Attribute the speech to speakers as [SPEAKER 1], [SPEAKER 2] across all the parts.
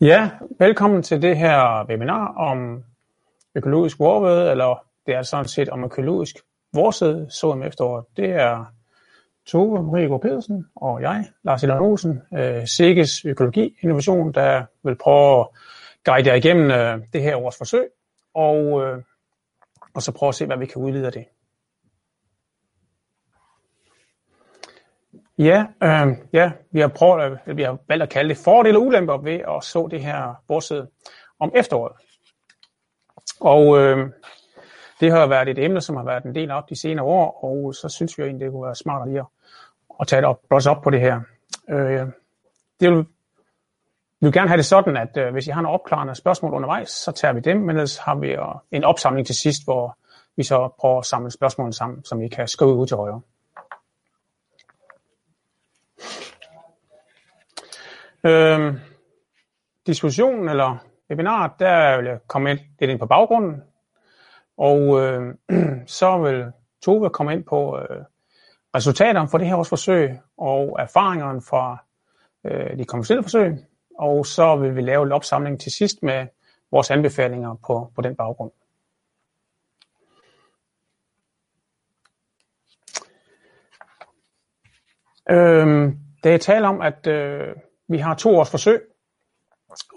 [SPEAKER 1] Ja, velkommen til det her webinar om økologisk vorvede, eller det er sådan set om økologisk vorsæde, så om efteråret. Det er Tove Marie Pedersen og jeg, Lars Elan Olsen, øh, Sikkes Økologi Innovation, der vil prøve at guide jer igennem øh, det her års forsøg, og, øh, og så prøve at se, hvad vi kan udlede af det. Ja, øh, ja, vi har prøvet, vi har valgt at kalde det fordele og ulemper ved at så det her bordsæde om efteråret. Og øh, det har været et emne, som har været en del op de senere år, og så synes vi egentlig, det kunne være smart lige at, at tage det op, op på det her. Øh, det vil, vi vil gerne have det sådan, at øh, hvis I har nogle opklarende spørgsmål undervejs, så tager vi dem, men ellers har vi øh, en opsamling til sidst, hvor vi så prøver at samle spørgsmålene sammen, som I kan skrive ud til højre. Øh, diskussionen eller webinaret, der vil jeg komme ind, lidt ind på baggrunden, og øh, så vil Tove komme ind på øh, resultaterne for det her års forsøg og erfaringerne fra øh, de kommersielle forsøg, og så vil vi lave en opsamling til sidst med vores anbefalinger på, på den baggrund. Øh, det er tale om, at øh, vi har to års forsøg,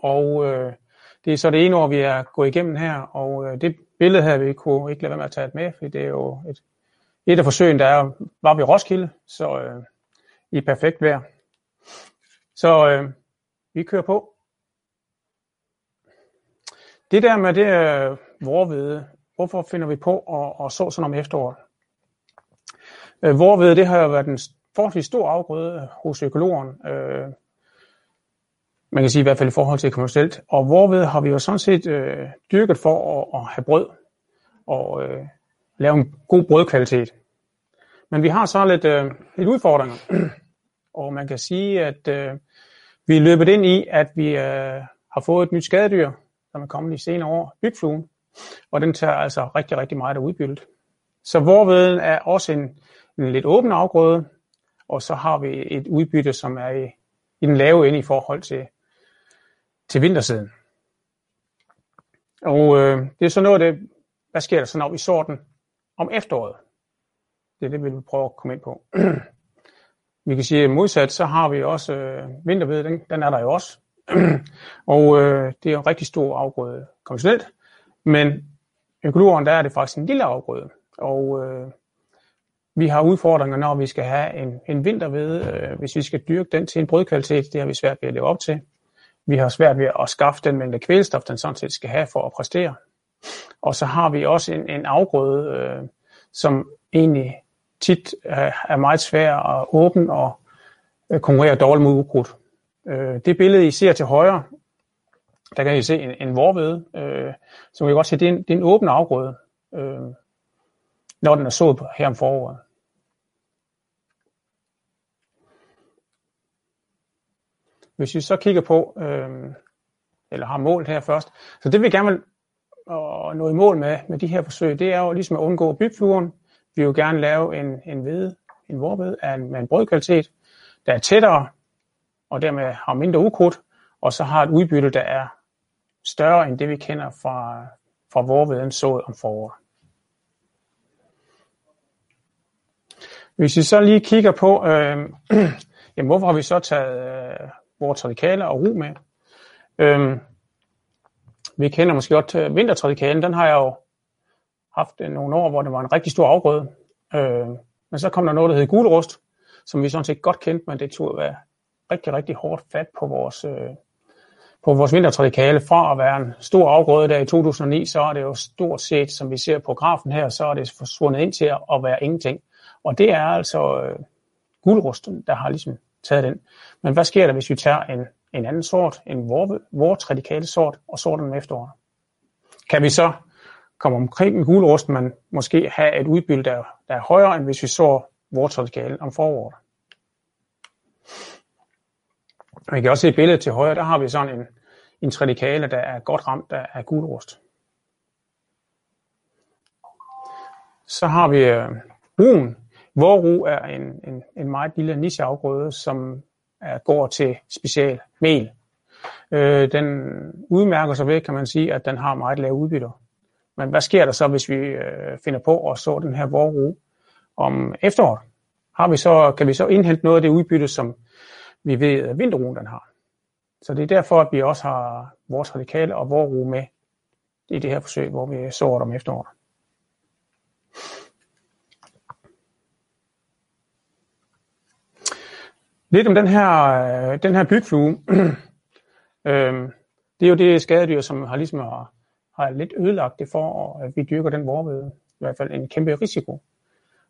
[SPEAKER 1] og øh, det er så det ene år, vi er gået igennem her, og øh, det billede her, vi kunne ikke lade være med at tage med, for det er jo et, et af forsøgene, der er, var ved Roskilde, så øh, i perfekt vejr. Så øh, vi kører på. Det der med det øh, vorvede, hvorfor finder vi på at, at så sådan om efteråret? Øh, vorvede, det har jo været en forholdsvis stor afgrøde hos økologen. Øh, man kan sige i hvert fald i forhold til kommercielt. Og hvorved har vi jo sådan set øh, dyrket for at, at have brød og øh, lave en god brødkvalitet. Men vi har så lidt, øh, lidt udfordringer. og man kan sige, at øh, vi er løbet ind i, at vi øh, har fået et nyt skadedyr, som er kommet i senere år, bygfluen. Og den tager altså rigtig, rigtig meget af udbyttet. Så hvorved er også en, en lidt åben afgrøde, og så har vi et udbytte, som er i, i den lave ende i forhold til til vintersiden. Og øh, det er så noget af det, hvad sker der så, når vi sår den om efteråret? Det er det, vi vil prøve at komme ind på. vi kan sige, at modsat, så har vi også øh, vinterved, den, den er der jo også. og øh, det er en rigtig stor afgrøde konventionelt, men økologerne, der er det faktisk en lille afgrøde. Og øh, vi har udfordringer, når vi skal have en, en vintervede. øh, hvis vi skal dyrke den til en brødkvalitet, det har vi svært ved at leve op til. Vi har svært ved at skaffe den mængde kvælstof, den sådan set skal have for at præstere. Og så har vi også en, en afgrøde, øh, som egentlig tit øh, er meget svær at åbne og øh, konkurrere dårligt mod ukrudt. Øh, det billede, I ser til højre, der kan I se en, en vorvede, øh, som vi kan godt se, det er en, det er en åben afgrøde, øh, når den er sået her om foråret. Hvis vi så kigger på, øh, eller har mål her først, så det vi gerne vil at nå i mål med, med de her forsøg, det er jo ligesom at undgå bygfluren. Vi vil gerne lave en, en hvede, en vorved af en, med en brødkvalitet, der er tættere, og dermed har mindre ukrudt, og så har et udbytte, der er større end det, vi kender fra, fra vorveden sået om foråret. Hvis vi så lige kigger på, øh, jamen hvorfor har vi så taget øh, vores radikaler og ro med. Øhm, vi kender måske godt øh, vintertradikalen, den har jeg jo haft øh, nogle år, hvor det var en rigtig stor afgrøde. Øh, men så kom der noget, der hed gulerust, som vi sådan set godt kendte, men det tog at være rigtig, rigtig hårdt fat på vores, øh, på vores vintertradikale. Fra at være en stor afgrøde der i 2009, så er det jo stort set, som vi ser på grafen her, så er det forsvundet ind til at være ingenting. Og det er altså øh, gulerusten, der har ligesom taget den. Men hvad sker der, hvis vi tager en, en anden sort, en vores radikale sort, og sår den efteråret? Kan vi så komme omkring en gulerust, men måske have et udbytte, der, der er højere, end hvis vi så vores radikale om foråret? Vi kan også se billedet til højre, der har vi sådan en, en tradikale, der er godt ramt af, af. Så har vi øh, brun, Vårru er en, en, en meget lille nicheafgrøde, som er, går til special mel. Øh, den udmærker sig ved, kan man sige, at den har meget lave udbytter. Men hvad sker der så, hvis vi øh, finder på at så den her vårru om efteråret? Har vi så, kan vi så indhente noget af det udbytte, som vi ved, at vinterruen den har? Så det er derfor, at vi også har vores radikale og vårru med i det her forsøg, hvor vi sår om efteråret. Lidt om den her, øh, den her bygflue. øhm, det er jo det skadedyr, som har ligesom har, har lidt ødelagt det for, at vi dyrker den vorvede. I hvert fald en kæmpe risiko.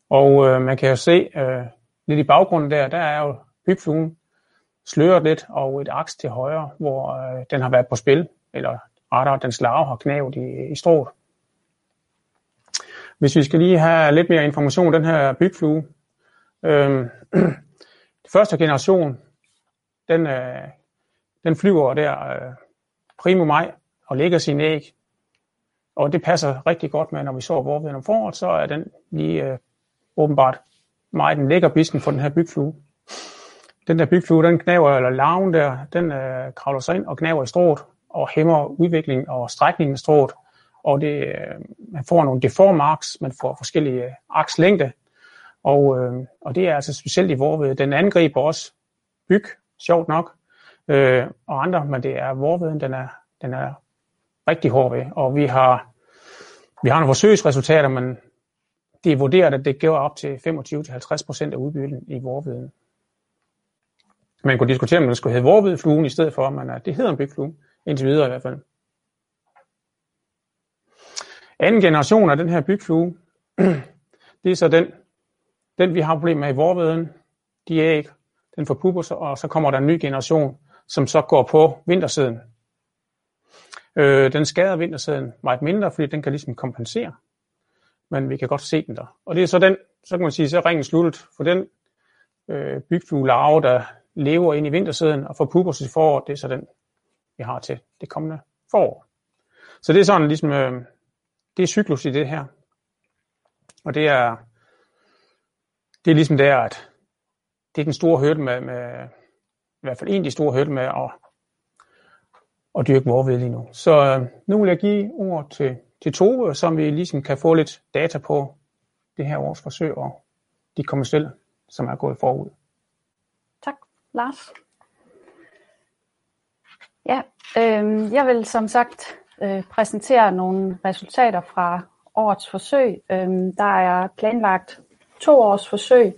[SPEAKER 1] Og øh, man kan jo se øh, lidt i baggrunden der, der er jo bygfluen sløret lidt og et aks til højre, hvor øh, den har været på spil, eller rettere, dens larve har knævet i, i strået. Hvis vi skal lige have lidt mere information om den her bygflue. Øh, første generation, den, øh, den flyver der øh, primo maj og lægger sin æg. Og det passer rigtig godt med, når vi så vorveden om foråret, så er den lige øh, åbenbart meget den lækker bisken for den her bygflue. Den der bygflue, den knaver, eller larven der, den øh, kravler sig ind og knaver i strået og hæmmer udviklingen og strækningen af strået. Og det, øh, man får nogle deformarks, man får forskellige øh, akslængde, og, øh, og det er altså specielt i vorved. Den angriber også byg, sjovt nok, øh, og andre, men det er vorveden, den er, den er rigtig hård ved. Og vi har, vi har nogle forsøgsresultater, men det er vurderet, at det gør op til 25-50% af udbytten i vorveden. Man kunne diskutere, om den skulle hedde vorvedfluen i stedet for, men øh, det hedder en bygflue, indtil videre i hvert fald. Anden generation af den her bygflue, det er så den, den vi har problemer med i vorveden, de æg, den forpupper sig, og så kommer der en ny generation, som så går på vintersiden. Øh, den skader vintersiden meget mindre, fordi den kan ligesom kompensere. Men vi kan godt se den der. Og det er så den, så kan man sige, så er ringen sluttet for den øh, bygfuglearve, der lever ind i vintersiden og forpupper sig forår, det er så den, vi har til det kommende forår. Så det er sådan ligesom, øh, det er cyklus i det her. Og det er, det er ligesom der, at det er den store hørte med, med i hvert fald en af de store hørte med at, at dyrke vorved lige nu. Så øh, nu vil jeg give ord til, til Tove, som vi ligesom kan få lidt data på det her års forsøg og de kommersielle, som er gået forud.
[SPEAKER 2] Tak, Lars. Ja, øh, jeg vil som sagt øh, præsentere nogle resultater fra årets forsøg. Øh, der er planlagt to års forsøg.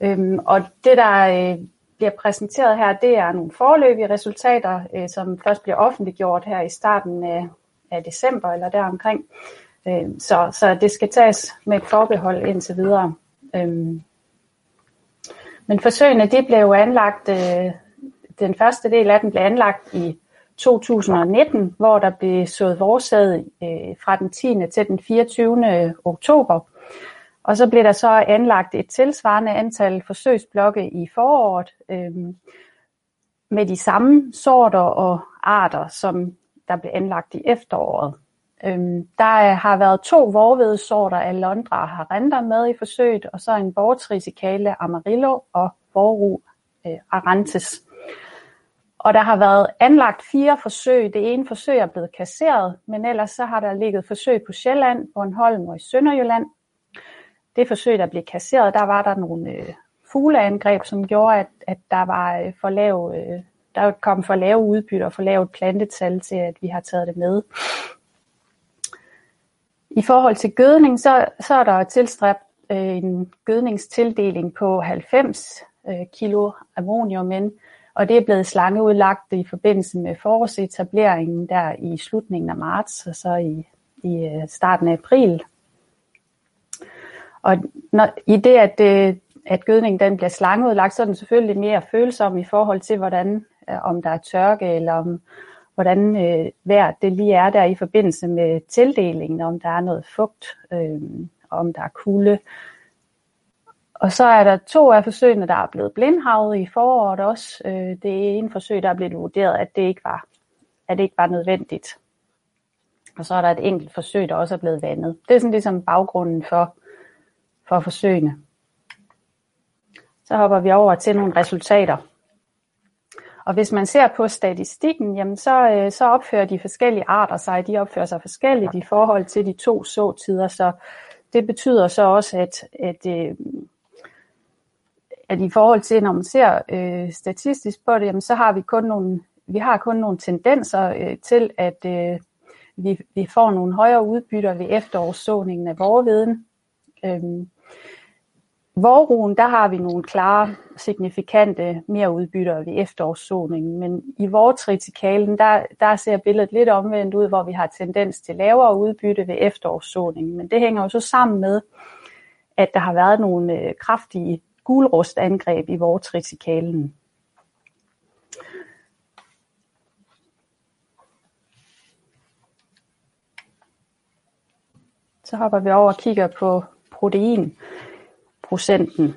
[SPEAKER 2] Øhm, og det, der øh, bliver præsenteret her, det er nogle forløbige resultater, øh, som først bliver offentliggjort her i starten af, af december eller deromkring. Øhm, så, så det skal tages med et forbehold indtil videre. Øhm, men forsøgene de blev jo anlagt, øh, den første del af den blev anlagt i 2019, hvor der blev sået vores øh, fra den 10. til den 24. oktober. Og så blev der så anlagt et tilsvarende antal forsøgsblokke i foråret øh, med de samme sorter og arter, som der blev anlagt i efteråret. Øh, der har været to vorvedesorter af Londra haranda med i forsøget, og så en vortrisikale Amarillo og Voru øh, arantes. Og der har været anlagt fire forsøg. Det ene forsøg er blevet kasseret, men ellers så har der ligget forsøg på Sjælland, Bornholm og i Sønderjylland det forsøg, der blev kasseret, der var der nogle øh, fugleangreb, som gjorde, at, at der var øh, for lav, øh, der kom for lave udbytter og for lavt plantetal til, at vi har taget det med. I forhold til gødning, så, så er der tilstræbt øh, en gødningstildeling på 90 øh, kilo ammonium, og det er blevet slangeudlagt i forbindelse med forårsetableringen der i slutningen af marts og så i, i øh, starten af april og når, i det, at, det, øh, at gødningen den bliver slangeudlagt, så er den selvfølgelig mere følsom i forhold til, hvordan, øh, om der er tørke, eller om, hvordan øh, vejr det lige er der i forbindelse med tildelingen, om der er noget fugt, øh, om der er kulde. Og så er der to af forsøgene, der er blevet blindhavet i foråret også. Øh, det er en forsøg, der er blevet vurderet, at det ikke var, at det ikke var nødvendigt. Og så er der et enkelt forsøg, der også er blevet vandet. Det er sådan ligesom baggrunden for, for forsøgene. Så hopper vi over til nogle resultater. Og hvis man ser på statistikken, jamen så, øh, så opfører de forskellige arter sig, de opfører sig forskelligt i forhold til de to såtider, så det betyder så også, at, at, øh, at i forhold til, når man ser øh, statistisk på det, jamen så har vi kun nogle, vi har kun nogle tendenser øh, til, at øh, vi, vi får nogle højere udbytter ved efterårssåningen af vorveden. Øhm, Vårruen, der har vi nogle klare, signifikante mere udbytter ved efterårssåningen, men i vortritikalen, der, der ser billedet lidt omvendt ud, hvor vi har tendens til lavere udbytte ved efterårssåningen, men det hænger jo så sammen med, at der har været nogle øh, kraftige gulrustangreb i vortritikalen. Så hopper vi over og kigger på protein procenten.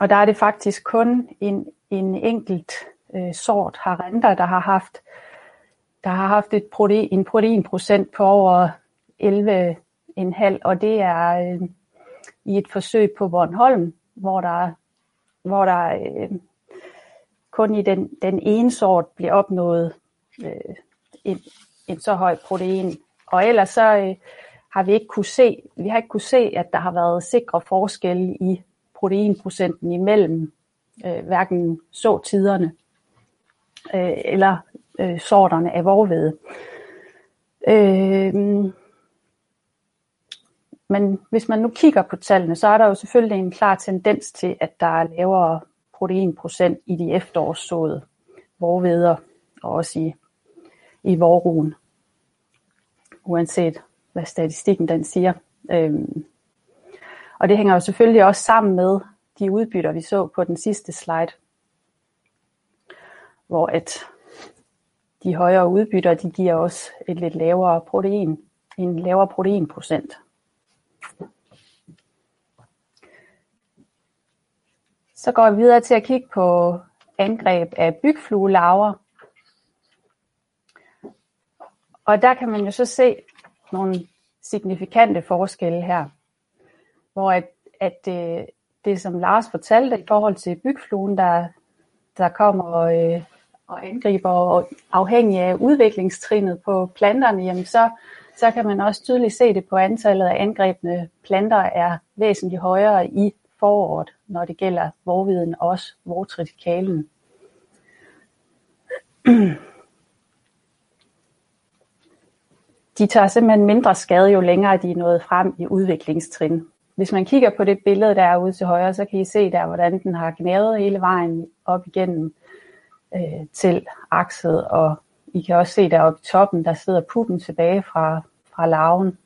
[SPEAKER 2] Og der er det faktisk kun en, en enkelt øh, sort harenter, der har haft der har haft et protein, en proteinprocent på over 11,5, og det er øh, i et forsøg på Bornholm, hvor der, hvor der øh, kun i den, den ene sort bliver opnået øh, en, en så høj protein. Og ellers så, øh, har vi ikke kunne se, vi har ikke kunne se, at der har været sikre forskelle i proteinprocenten imellem øh, hverken såtiderne øh, eller øh, sorterne af vorvede. Øh, men hvis man nu kigger på tallene, så er der jo selvfølgelig en klar tendens til, at der er lavere proteinprocent i de efterårssåede vorveder, og også i, i vorruen, uanset hvad statistikken den siger. Øhm, og det hænger jo selvfølgelig også sammen med de udbytter, vi så på den sidste slide, hvor at de højere udbytter, de giver også et lidt lavere protein, en lavere proteinprocent. Så går vi videre til at kigge på angreb af bygfluelarver. Og der kan man jo så se, nogle signifikante forskelle her, hvor at, at det, det, som Lars fortalte i forhold til bygfluen, der, der kommer og, øh, og angriber, og afhængig af udviklingstrinet på planterne, jamen så, så kan man også tydeligt se det på antallet af angrebne planter er væsentligt højere i foråret, når det gælder vorviden og også vortritikalen. de tager simpelthen mindre skade, jo længere de er nået frem i udviklingstrin. Hvis man kigger på det billede, der er ude til højre, så kan I se der, hvordan den har gnavet hele vejen op igennem øh, til akset, og I kan også se deroppe i toppen, der sidder puppen tilbage fra, fra larven.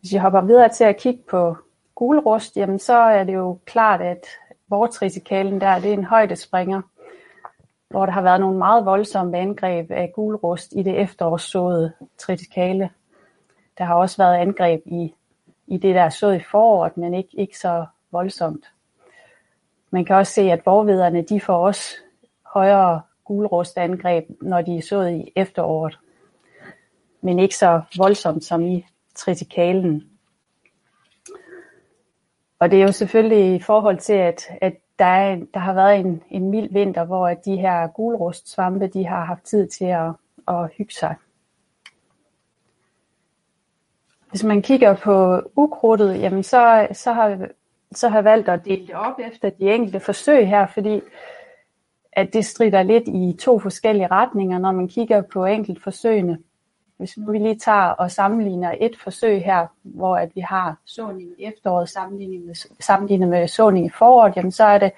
[SPEAKER 2] Hvis vi hopper videre til at kigge på gulrust, jamen så er det jo klart, at vortrisikalen der, det er en højdespringer, hvor der har været nogle meget voldsomme angreb af gulrust i det efterårssåede tritikale. Der har også været angreb i, i det, der er sået i foråret, men ikke, ikke så voldsomt. Man kan også se, at vorvederne de får også højere gulrustangreb, når de er sået i efteråret. Men ikke så voldsomt som i tritikalen. Og det er jo selvfølgelig i forhold til, at, at der, er, der har været en, en mild vinter, hvor at de her gulrustsvampe, de har haft tid til at, at hygge sig. Hvis man kigger på ukrudtet, jamen så, så, har, så har jeg valgt at dele det op efter de enkelte forsøg her, fordi at det strider lidt i to forskellige retninger, når man kigger på enkelt forsøgene. Hvis nu vi lige tager og sammenligner et forsøg her, hvor at vi har såning i efteråret sammenlignet med, sammenlignet med såning i foråret, jamen så er det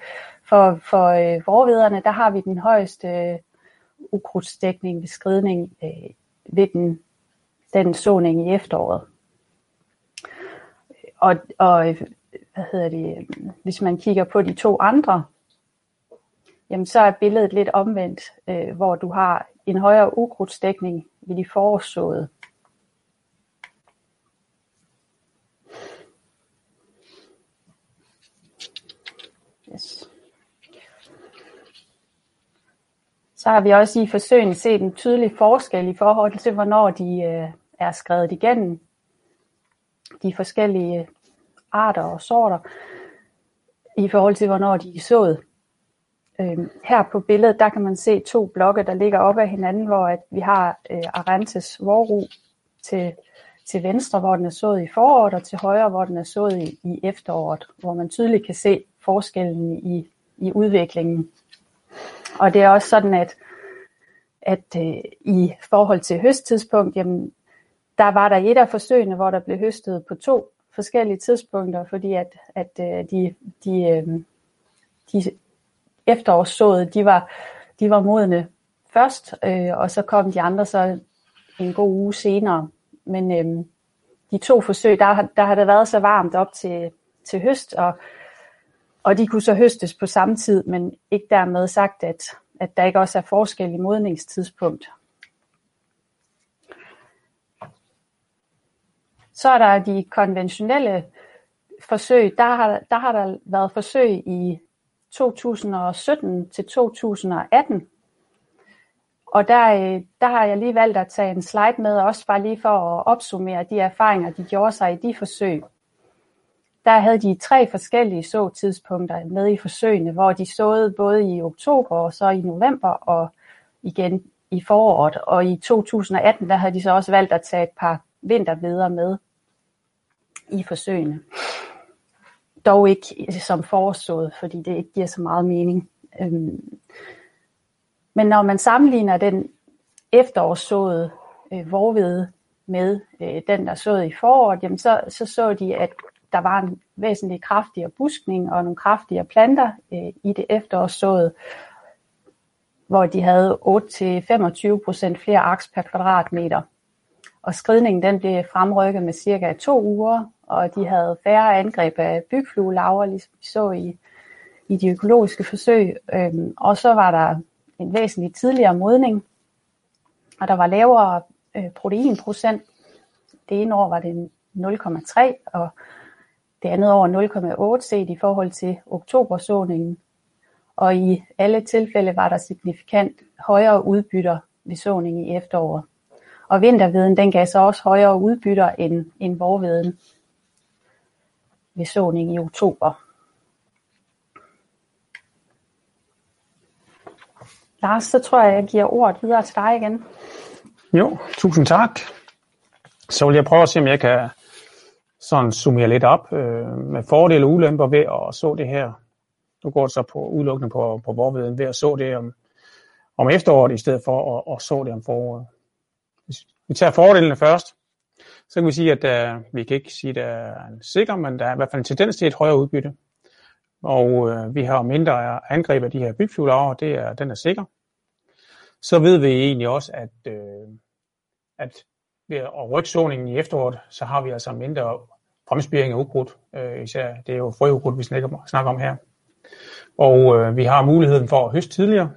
[SPEAKER 2] for, for øh, vorvederne, der har vi den højeste øh, ukrudtsdækning ved skridning øh, ved den, den såning i efteråret. Og, og øh, hvad hedder det, øh, hvis man kigger på de to andre, jamen så er billedet lidt omvendt, øh, hvor du har en højere ukrudtsdækning ved de forårssåede. Yes. Så har vi også i forsøgene set en tydelig forskel i forhold til, hvornår de øh, er skrevet igennem de forskellige arter og sorter i forhold til, hvornår de er sået. Øhm, her på billedet, der kan man se to blokke, der ligger op ad hinanden, hvor at vi har øh, Arantes vorru til, til venstre, hvor den er sået i foråret, og til højre, hvor den er sået i, i efteråret, hvor man tydeligt kan se forskellen i, i udviklingen. Og det er også sådan, at, at øh, i forhold til høsttidspunkt, jamen, der var der et af forsøgene, hvor der blev høstet på to forskellige tidspunkter, fordi at, at øh, de, de, øh, de efterårssået, de var, de var modne først, øh, og så kom de andre så en god uge senere. Men øh, de to forsøg, der, der har det været så varmt op til, til høst, og, og de kunne så høstes på samme tid, men ikke dermed sagt, at, at der ikke også er forskel i modningstidspunkt. Så er der de konventionelle forsøg. Der har, der har der været forsøg i 2017 til 2018. Og der, øh, der har jeg lige valgt at tage en slide med, også bare lige for at opsummere de erfaringer, de gjorde sig i de forsøg. Der havde de tre forskellige såtidspunkter med i forsøgene, hvor de såede både i oktober og så i november og igen i foråret. Og i 2018, der havde de så også valgt at tage et par vinterveder med i forsøgene. Dog ikke som foreslået, fordi det ikke giver så meget mening. Øhm, men når man sammenligner den efterårssåede øh, vorvede med øh, den, der såede i foråret, jamen så, så så de, at der var en væsentlig kraftigere buskning og nogle kraftigere planter øh, i det efterårssåede, hvor de havde 8-25% flere aks per kvadratmeter. Og skridningen den blev fremrykket med cirka to uger, og de havde færre angreb af bygfluelaver, ligesom vi så i, i de økologiske forsøg. Øhm, og så var der en væsentlig tidligere modning, og der var lavere øh, proteinprocent. Det ene år var det 0,3, og det andet år 0,8 set i forhold til oktobersåningen. Og i alle tilfælde var der signifikant højere udbytter ved såning i efteråret. Og vinterveden den gav så også højere udbytter end, end vorveden ved såning i oktober. Lars, så tror jeg, jeg giver ordet videre til dig igen.
[SPEAKER 1] Jo, tusind tak. Så vil jeg prøve at se, om jeg kan sådan summere lidt op øh, med fordele og ulemper ved at så det her. Nu går det så på udelukkende på, på vorveden ved at så det om, om efteråret, i stedet for at, at så det om foråret. Vi tager fordelene først, så kan vi sige, at uh, vi kan ikke sige, at det er en sikker, men der er i hvert fald en tendens til et højere udbytte. Og uh, vi har mindre angreb af de her bygflyvelager, det er, den er sikker. Så ved vi egentlig også, at, uh, at ved at rykke såningen i efteråret, så har vi altså mindre fremspiring af ukrudt. Uh, især det er jo frøukrudt, vi snakker om her. Og uh, vi har muligheden for at høste tidligere,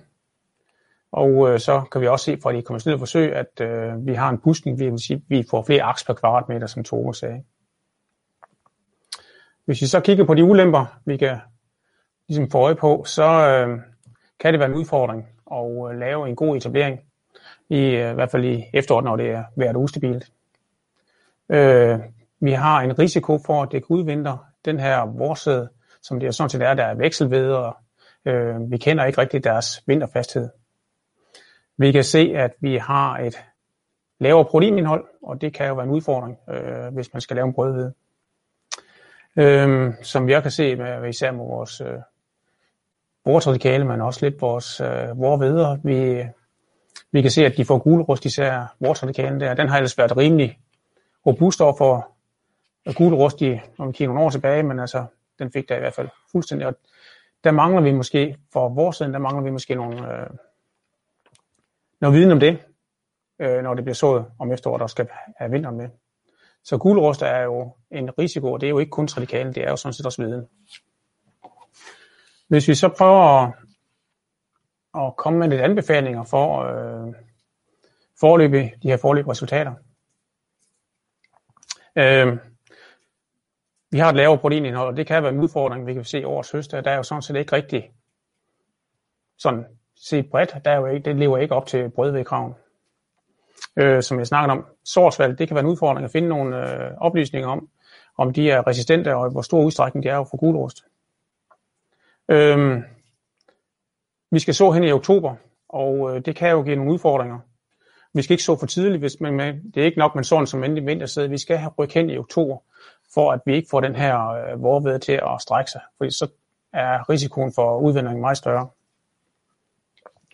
[SPEAKER 1] og øh, så kan vi også se fra de konventionelle forsøg, at øh, vi har en buskning, vi, vil sige, vi får flere aks per kvadratmeter, som Tore sagde. Hvis vi så kigger på de ulemper, vi kan ligesom få øje på, så øh, kan det være en udfordring at øh, lave en god etablering, i, øh, i hvert fald i efteråret, når det er været ustabilt. Øh, vi har en risiko for, at det kan udvintre den her vorsæde, som det er sådan set er, der er vekselveder. øh, vi kender ikke rigtig deres vinterfasthed. Vi kan se, at vi har et lavere proteinindhold, og det kan jo være en udfordring, øh, hvis man skal lave en brødhvede. Øh, som vi også kan se med især med vores øh, bordradikale, men også lidt vores øh, vorveder. Vi, vi kan se, at de får gulerust, især vortradikalen der. Den har ellers været rimelig robust over for øh, gulrust, i, vi kigger nogle år tilbage, men altså, den fik der i hvert fald fuldstændig. Og der mangler vi måske, for vores siden, der mangler vi måske nogle, øh, noget viden om det, øh, når det bliver sået om efteråret, der skal have vinteren med. Så guldrust er jo en risiko, og det er jo ikke kun radikalen, det er jo sådan set også viden. Hvis vi så prøver at, at komme med lidt anbefalinger for øh, forløbe, de her forløbige resultater. Øh, vi har et lavere proteinindhold, og det kan være en udfordring, vi kan se årets høst. Der er jo sådan set ikke rigtig sådan set bredt, der er jo ikke, det lever ikke op til brødvedkraven. øh, som jeg snakkede om, sortsvalg, det kan være en udfordring at finde nogle øh, oplysninger om, om de er resistente, og hvor stor udstrækning de er for gulerost. Øhm, vi skal så hen i oktober, og øh, det kan jo give nogle udfordringer. Vi skal ikke så for tidligt, hvis man, det er ikke nok, man sådan som endelig vintersæde. Vi skal have ryk hen i oktober, for at vi ikke får den her øh, vorved til at strække sig, fordi så er risikoen for udvinding meget større.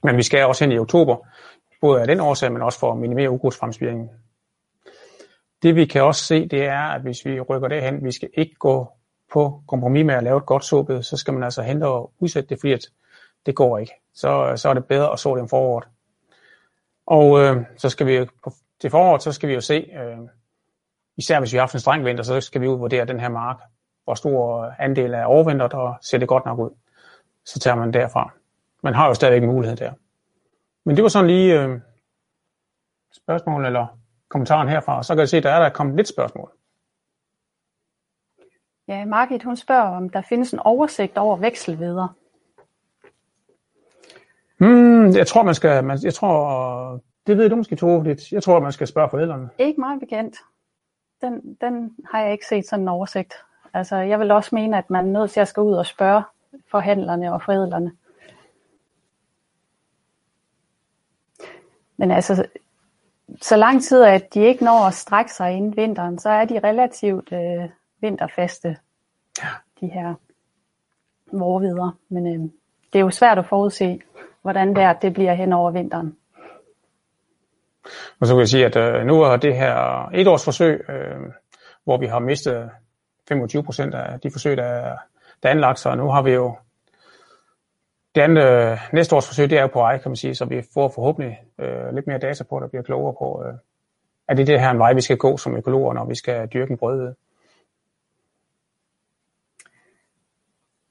[SPEAKER 1] Men vi skal også hen i oktober, både af den årsag, men også for at minimere ukrudtsfremspiringen. Det vi kan også se, det er, at hvis vi rykker derhen, vi skal ikke gå på kompromis med at lave et godt såbed, så skal man altså hente og udsætte det, fordi at det går ikke. Så, så er det bedre at så det om foråret. Og øh, så skal vi på, til foråret, så skal vi jo se, øh, især hvis vi har haft en streng vinter, så skal vi jo vurdere den her mark, hvor stor andel af overvintret, og ser det godt nok ud. Så tager man derfra. Man har jo stadigvæk mulighed der. Men det var sådan lige øh, spørgsmål eller kommentaren herfra, så kan jeg se, at der er der kommet lidt spørgsmål.
[SPEAKER 2] Ja, Margit, hun spørger, om der findes en oversigt over vekselveder.
[SPEAKER 1] Hmm, jeg tror, man skal, man, jeg tror, det ved du måske to lidt. Jeg tror, man skal spørge forældrene.
[SPEAKER 2] Ikke meget bekendt. Den, den har jeg ikke set sådan en oversigt. Altså, jeg vil også mene, at man er nødt til at skal ud og spørge forhandlerne og forældrene. Men altså, så lang tid, at de ikke når at strække sig inden vinteren, så er de relativt øh, vinterfaste, ja. de her vorvidere. Men øh, det er jo svært at forudse, hvordan det, er, det bliver hen over vinteren.
[SPEAKER 1] Og så vil jeg sige, at øh, nu er det her et års forsøg, øh, hvor vi har mistet 25 procent af de forsøg, der er, der er anlagt, så nu har vi jo det andet, øh, næste års forsøg, det er jo på vej, kan man sige, så vi får forhåbentlig øh, lidt mere data på, der bliver klogere på, øh, at det det her en vej, vi skal gå som økologer, når vi skal dyrke en brødved.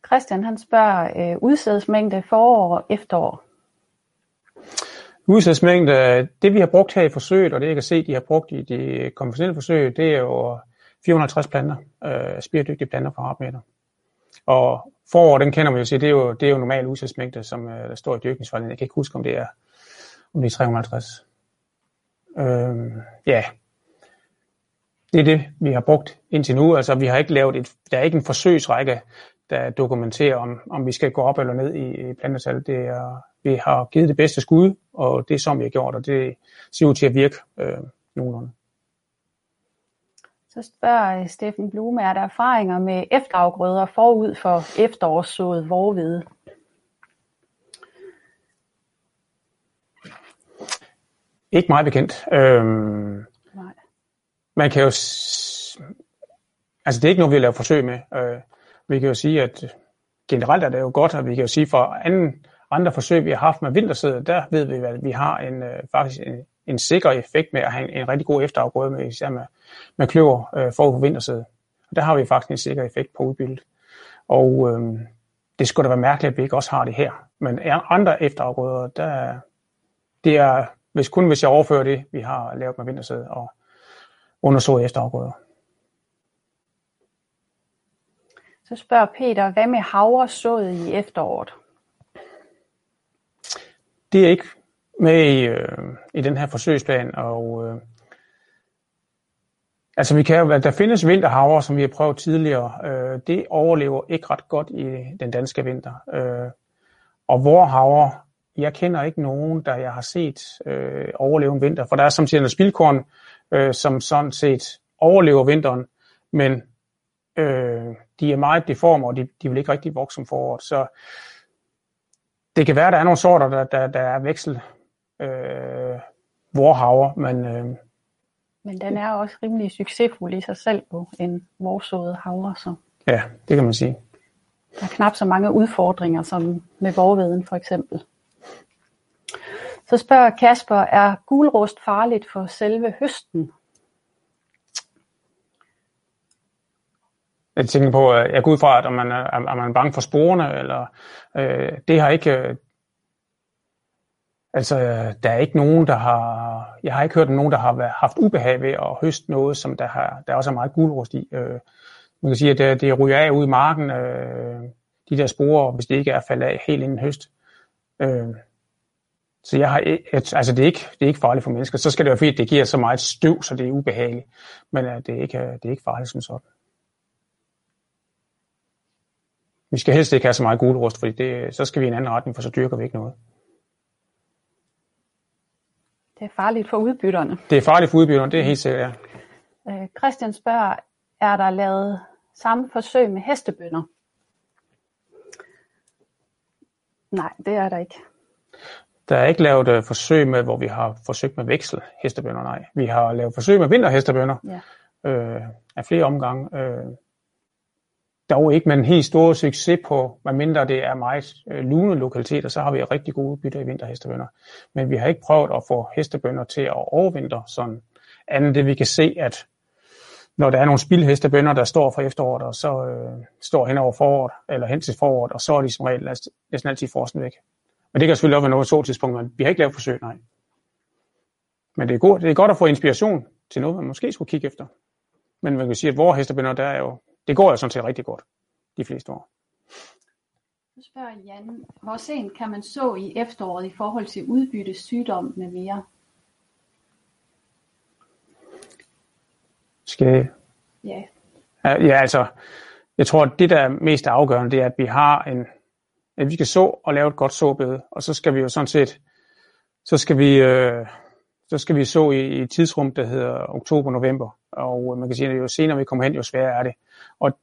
[SPEAKER 2] Christian han spørger, øh, udsædesmængde forår og efterår.
[SPEAKER 1] Udsædesmængde, det vi har brugt her i forsøget, og det jeg kan se, de har brugt i de konventionelle forsøg, det er jo 450 planter, øh, spiredygtige planter per kvadratmeter. Og forår, den kender man jo sige, det er jo, det er jo normal udsædesmængde, som øh, der står i dyrkningsvejledningen. Jeg kan ikke huske, om det er, om de 350. Øh, ja, det er det, vi har brugt indtil nu. Altså, vi har ikke lavet et, der er ikke en forsøgsrække, der dokumenterer, om, om vi skal gå op eller ned i, i plantetal. Det er, vi har givet det bedste skud, og det er som vi har gjort, og det ser ud til at virke øh, nogenlunde.
[SPEAKER 2] Så spørger øh, Steffen Blume, er der erfaringer med efterafgrøder forud for efterårssået vorvede?
[SPEAKER 1] Ikke meget bekendt. Øhm, Nej. Man kan jo... Altså det er ikke noget, vi har lavet forsøg med. Øh, vi kan jo sige, at generelt er det jo godt, at vi kan jo sige, for anden, andre forsøg, vi har haft med vintersæde, der ved vi, at vi har en, øh, faktisk en, en sikker effekt med at have en, en rigtig god efterafgrøde med, især med, med kløver øh, forud for vintersæde. Og der har vi faktisk en sikker effekt på udbyttet. Og øh, det skulle da være mærkeligt, at vi ikke også har det her. Men andre efterafgrøder, der, det er hvis kun hvis jeg overfører det, vi har lavet med vintersæde og undersået efterafgrøder.
[SPEAKER 2] Så spørger Peter, hvad med havre sået i efteråret?
[SPEAKER 1] Det er ikke med i, øh, i den her forsøgsplan, og øh, altså vi kan jo, der findes vinterhavre, som vi har prøvet tidligere, øh, det overlever ikke ret godt i den danske vinter. Øh, og vores havre, jeg kender ikke nogen, der jeg har set øh, overleve en vinter, for der er samtidig en spildkorn, øh, som sådan set overlever vinteren, men øh, de er meget deforme, og de, de vil ikke rigtig vokse som foråret. Så det kan være, at der er nogle sorter, der, der, der er veksel øh, vorhaver, men... Øh,
[SPEAKER 2] men den er også rimelig succesfuld i sig selv på en vorsåede havre. Så.
[SPEAKER 1] Ja, det kan man sige.
[SPEAKER 2] Der er knap så mange udfordringer som med vorveden for eksempel. Så spørger Kasper, er gulrust farligt for selve høsten?
[SPEAKER 1] Jeg tænker på, at jeg går ud fra, at om man er, er man bange for sporene, eller øh, det har ikke, øh, altså der er ikke nogen, der har, jeg har ikke hørt om nogen, der har haft ubehag ved at høste noget, som der, har, der også er meget gulrust i. Øh, man kan sige, at det, det ryger af ud i marken, øh, de der sporer, hvis det ikke er faldet af helt inden høst. Øh, så jeg har, altså det er, ikke, det er ikke farligt for mennesker. Så skal det være fordi, det giver så meget støv, så det er ubehageligt. Men uh, det, er ikke, det er ikke farligt som sådan. Vi skal helst ikke have så meget gulerust, fordi det, så skal vi i en anden retning, for så dyrker vi ikke noget.
[SPEAKER 2] Det er farligt for udbytterne.
[SPEAKER 1] Det er farligt for udbytterne, det er helt sikkert,
[SPEAKER 2] ja. Øh, Christian spørger, er der lavet samme forsøg med hestebønder? Nej, det er der ikke.
[SPEAKER 1] Der er ikke lavet uh, forsøg med, hvor vi har forsøgt med veksel hestebønder, nej. Vi har lavet forsøg med vinterhestebønder ja. øh, af flere omgange. Øh, dog ikke med en helt stor succes på, medmindre det er meget øh, lune lokaliteter, så har vi rigtig gode udbytte i vinterhestebønder. Men vi har ikke prøvet at få hestebønder til at overvintre sådan. Andet det vi kan se, at når der er nogle spildhestebønder, der står for efteråret, og så øh, står hen over foråret, eller hen til foråret, og så er de som regel næsten altid forsen væk. Men det kan selvfølgelig også være noget så tidspunkt, men vi har ikke lavet forsøg, nej. Men det er, godt, det er godt at få inspiration til noget, man måske skulle kigge efter. Men man kan sige, at vores hestebønder, der er jo det går jo sådan set rigtig godt, de fleste år.
[SPEAKER 2] Så spørger Jan, hvor sent kan man så i efteråret i forhold til udbytte, sygdom med mere?
[SPEAKER 1] Skal Ja. Ja, altså, jeg tror, at det, der er mest afgørende, det er, at vi har en, at vi kan så og lave et godt såbede, og så skal vi jo sådan set, så skal vi, øh, så skal vi så i, i et tidsrum, der hedder oktober-november, og øh, man kan sige, at jo senere vi kommer hen, jo sværere er det. Og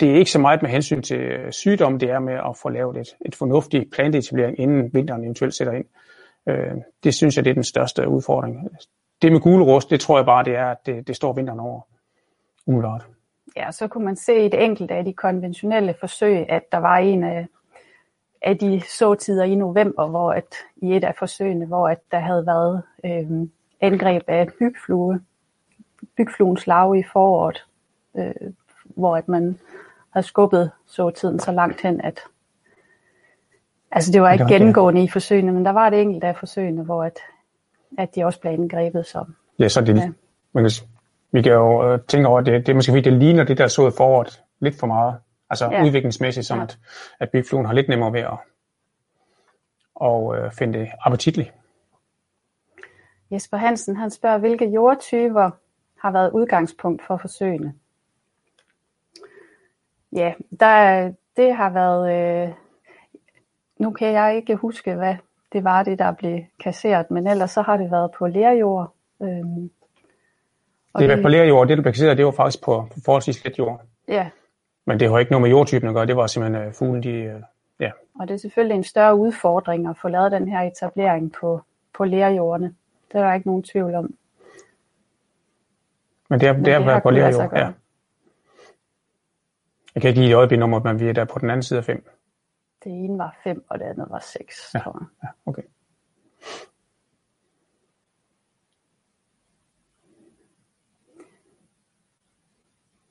[SPEAKER 1] det er ikke så meget med hensyn til øh, sygdom, det er med at få lavet et, et fornuftigt planteetablering, inden vinteren eventuelt sætter ind. Øh, det synes jeg, det er den største udfordring. Det med gule rust, det tror jeg bare, det er, at det, det står vinteren over. Umiddelbart.
[SPEAKER 2] Ja, så kunne man se i et enkelt af de konventionelle forsøg, at der var en af, af de såtider i november, hvor at, i et af forsøgene, hvor at der havde været øh, angreb af bygflue, bygfluens larve i foråret, øh, hvor at man havde skubbet så tiden så langt hen, at altså det var ikke gennemgående i forsøgene, men der var et enkelt af forsøgene, hvor at, at de også blev indgrebet som.
[SPEAKER 1] Ja, så det, ja. man kan, vi kan jo uh, tænke over, at det, det er måske fordi, det ligner det, der så i foråret lidt for meget. Altså ja. udviklingsmæssigt, sådan ja. at, at bygfluen har lidt nemmere ved at og, uh, finde det appetitligt.
[SPEAKER 2] Jesper Hansen, han spørger, hvilke jordtyper har været udgangspunkt for forsøgene? Ja, der, det har været... Øh, nu kan jeg ikke huske, hvad det var, det der blev kasseret, men ellers så har det været på lærjord. Øhm,
[SPEAKER 1] og det, det på lærjord, det der blev kasseret, det var faktisk på, på forholdsvis let jord.
[SPEAKER 2] Ja.
[SPEAKER 1] Men det har ikke noget med jordtypen at gøre, det var simpelthen uh, fuglen, de... Uh, ja.
[SPEAKER 2] Og det er selvfølgelig en større udfordring at få lavet den her etablering på, på lærjordene. Det er der ikke nogen tvivl om.
[SPEAKER 1] Men det er, Men det er det på lærjord, ja. Jeg kan ikke give et øjeblik-nummer, men vi er der på den anden side af 5.
[SPEAKER 2] Det ene var 5, og det andet var 6,
[SPEAKER 1] ja, tror jeg. Ja, okay.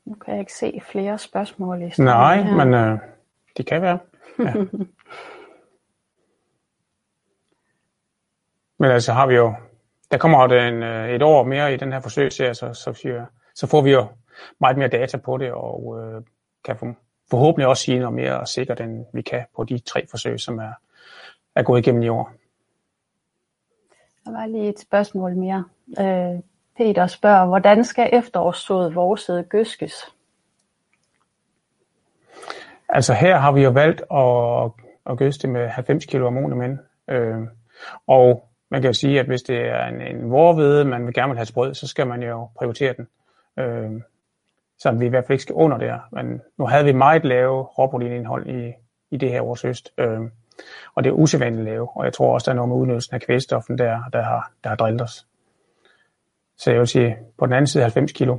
[SPEAKER 2] Nu kan jeg ikke se flere spørgsmål i
[SPEAKER 1] Nej, her. men øh, det kan være. Ja. men altså har vi jo, der kommer jo en, øh, et år mere i den her forsøgsserie, så, så, så får vi jo meget mere data på det, og øh, kan forhåbentlig også sige noget mere sikkert, end vi kan på de tre forsøg, som er, er gået igennem i år.
[SPEAKER 2] Der var lige et spørgsmål mere. Øh, Peter spørger, hvordan skal efterårssået vorsæde gøskes?
[SPEAKER 1] Altså her har vi jo valgt at, at gøste med 90 kg ammonium øh, og man kan jo sige, at hvis det er en, en vorvede, man vil gerne vil have sprød, så skal man jo prioritere den. Øh, så vi i hvert fald ikke skal under der. Men nu havde vi meget lave råproteinindhold i, i det her års høst, øh, og det er usædvanligt lave, og jeg tror også, der er noget med udnyttelsen af kvælstoffen der, der har, der har drillet os. Så jeg vil sige, på den anden side 90 kilo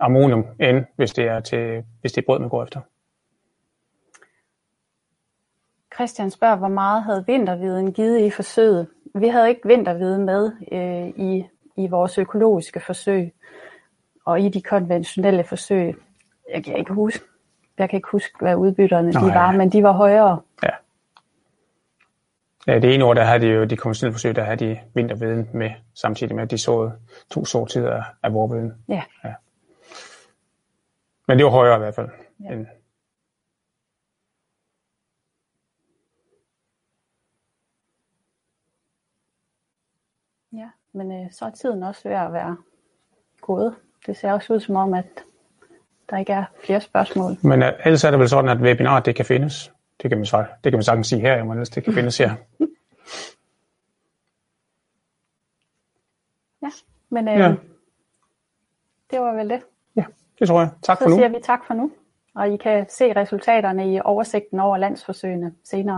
[SPEAKER 1] ammonium, end hvis det er, til, hvis det er brød, man går efter.
[SPEAKER 2] Christian spørger, hvor meget havde vinterviden givet i forsøget? Vi havde ikke vinterviden med øh, i, i vores økologiske forsøg og i de konventionelle forsøg, jeg kan ikke huske, jeg kan ikke huske, hvad udbytterne Nå, de var, ja. men de var højere.
[SPEAKER 1] Ja. Ja, det ene år, der havde de jo de konventionelle forsøg, der havde de vinterveden med, samtidig med, at de så to sortider af vorveden.
[SPEAKER 2] Ja. ja.
[SPEAKER 1] Men det var højere i hvert fald. Ja. End...
[SPEAKER 2] Men øh, så er tiden også ved at være gået. Det ser også ud som om, at der ikke er flere spørgsmål.
[SPEAKER 1] Men uh, ellers er det vel sådan, at webinaret det kan findes. Det kan man, svare. det kan man sagtens sige her, men ellers det kan findes her.
[SPEAKER 2] Ja, men øh, Ja. det var vel det.
[SPEAKER 1] Ja, det tror jeg. Tak
[SPEAKER 2] Så
[SPEAKER 1] for nu.
[SPEAKER 2] siger vi tak for nu. Og I kan se resultaterne i oversigten over landsforsøgene senere.